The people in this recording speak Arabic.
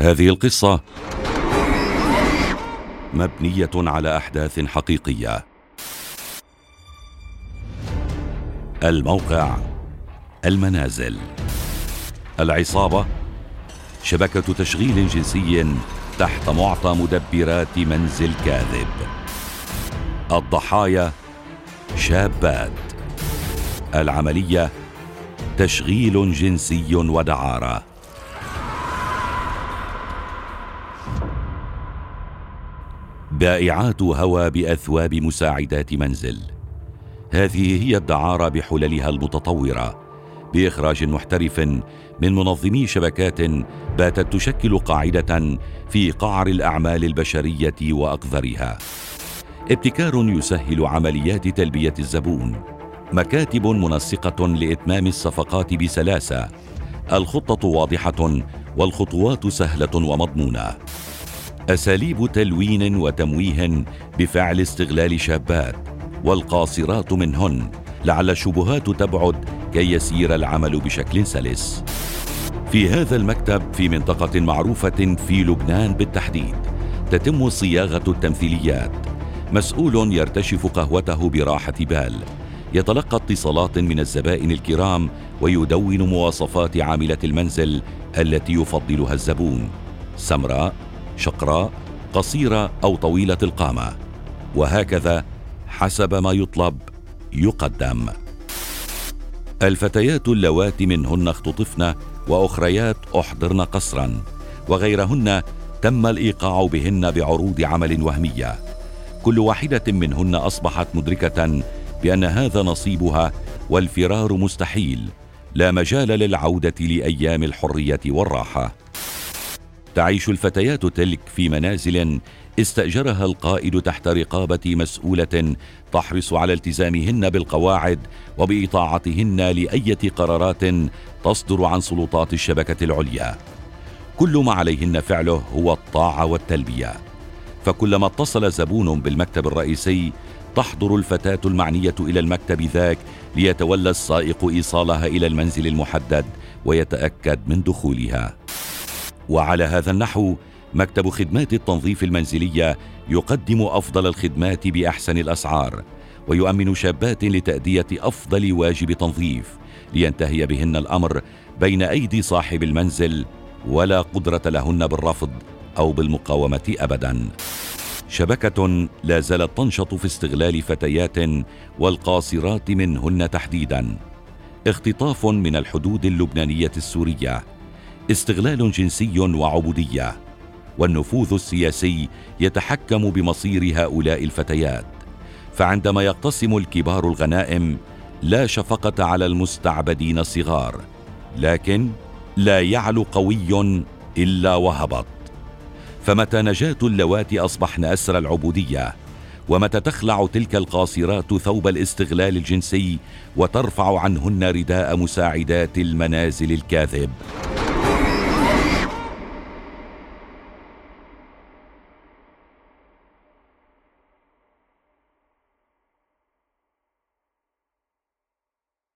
هذه القصة مبنية على أحداث حقيقية. الموقع المنازل العصابة شبكة تشغيل جنسي تحت معطى مدبرات منزل كاذب. الضحايا شابات. العملية تشغيل جنسي ودعارة بائعات هوى بأثواب مساعدات منزل. هذه هي الدعارة بحللها المتطورة بإخراج محترف من منظمي شبكات باتت تشكل قاعدة في قعر الأعمال البشرية وأقذرها. ابتكار يسهل عمليات تلبية الزبون. مكاتب منسقة لإتمام الصفقات بسلاسة. الخطة واضحة والخطوات سهلة ومضمونة. أساليب تلوين وتمويه بفعل استغلال شابات والقاصرات منهن لعل الشبهات تبعد كي يسير العمل بشكل سلس. في هذا المكتب في منطقة معروفة في لبنان بالتحديد تتم صياغة التمثيليات. مسؤول يرتشف قهوته براحة بال. يتلقى اتصالات من الزبائن الكرام ويدون مواصفات عاملة المنزل التي يفضلها الزبون. سمراء شقراء قصيرة أو طويلة القامة. وهكذا حسب ما يطلب يقدم. الفتيات اللواتي منهن اختطفن وأخريات أحضرن قصرا وغيرهن تم الإيقاع بهن بعروض عمل وهمية. كل واحدة منهن أصبحت مدركة بأن هذا نصيبها والفرار مستحيل لا مجال للعودة لأيام الحرية والراحة. تعيش الفتيات تلك في منازل استأجرها القائد تحت رقابة مسؤولة تحرص على التزامهن بالقواعد وبإطاعتهن لأية قرارات تصدر عن سلطات الشبكة العليا. كل ما عليهن فعله هو الطاعة والتلبية. فكلما اتصل زبون بالمكتب الرئيسي تحضر الفتاة المعنية إلى المكتب ذاك ليتولى السائق إيصالها إلى المنزل المحدد ويتأكد من دخولها. وعلى هذا النحو مكتب خدمات التنظيف المنزلية يقدم أفضل الخدمات بأحسن الأسعار ويؤمن شابات لتأدية أفضل واجب تنظيف لينتهي بهن الأمر بين أيدي صاحب المنزل ولا قدرة لهن بالرفض أو بالمقاومة ابدا. شبكة لا زالت تنشط في استغلال فتيات والقاصرات منهن تحديدا. اختطاف من الحدود اللبنانية السورية. استغلال جنسي وعبودية والنفوذ السياسي يتحكم بمصير هؤلاء الفتيات. فعندما يقتسم الكبار الغنائم لا شفقة على المستعبدين الصغار لكن لا يعلو قوي إلا وهبط. فمتى نجاة اللواتي أصبحن اسر العبودية؟ ومتى تخلع تلك القاصرات ثوب الاستغلال الجنسي وترفع عنهن رداء مساعدات المنازل الكاذب؟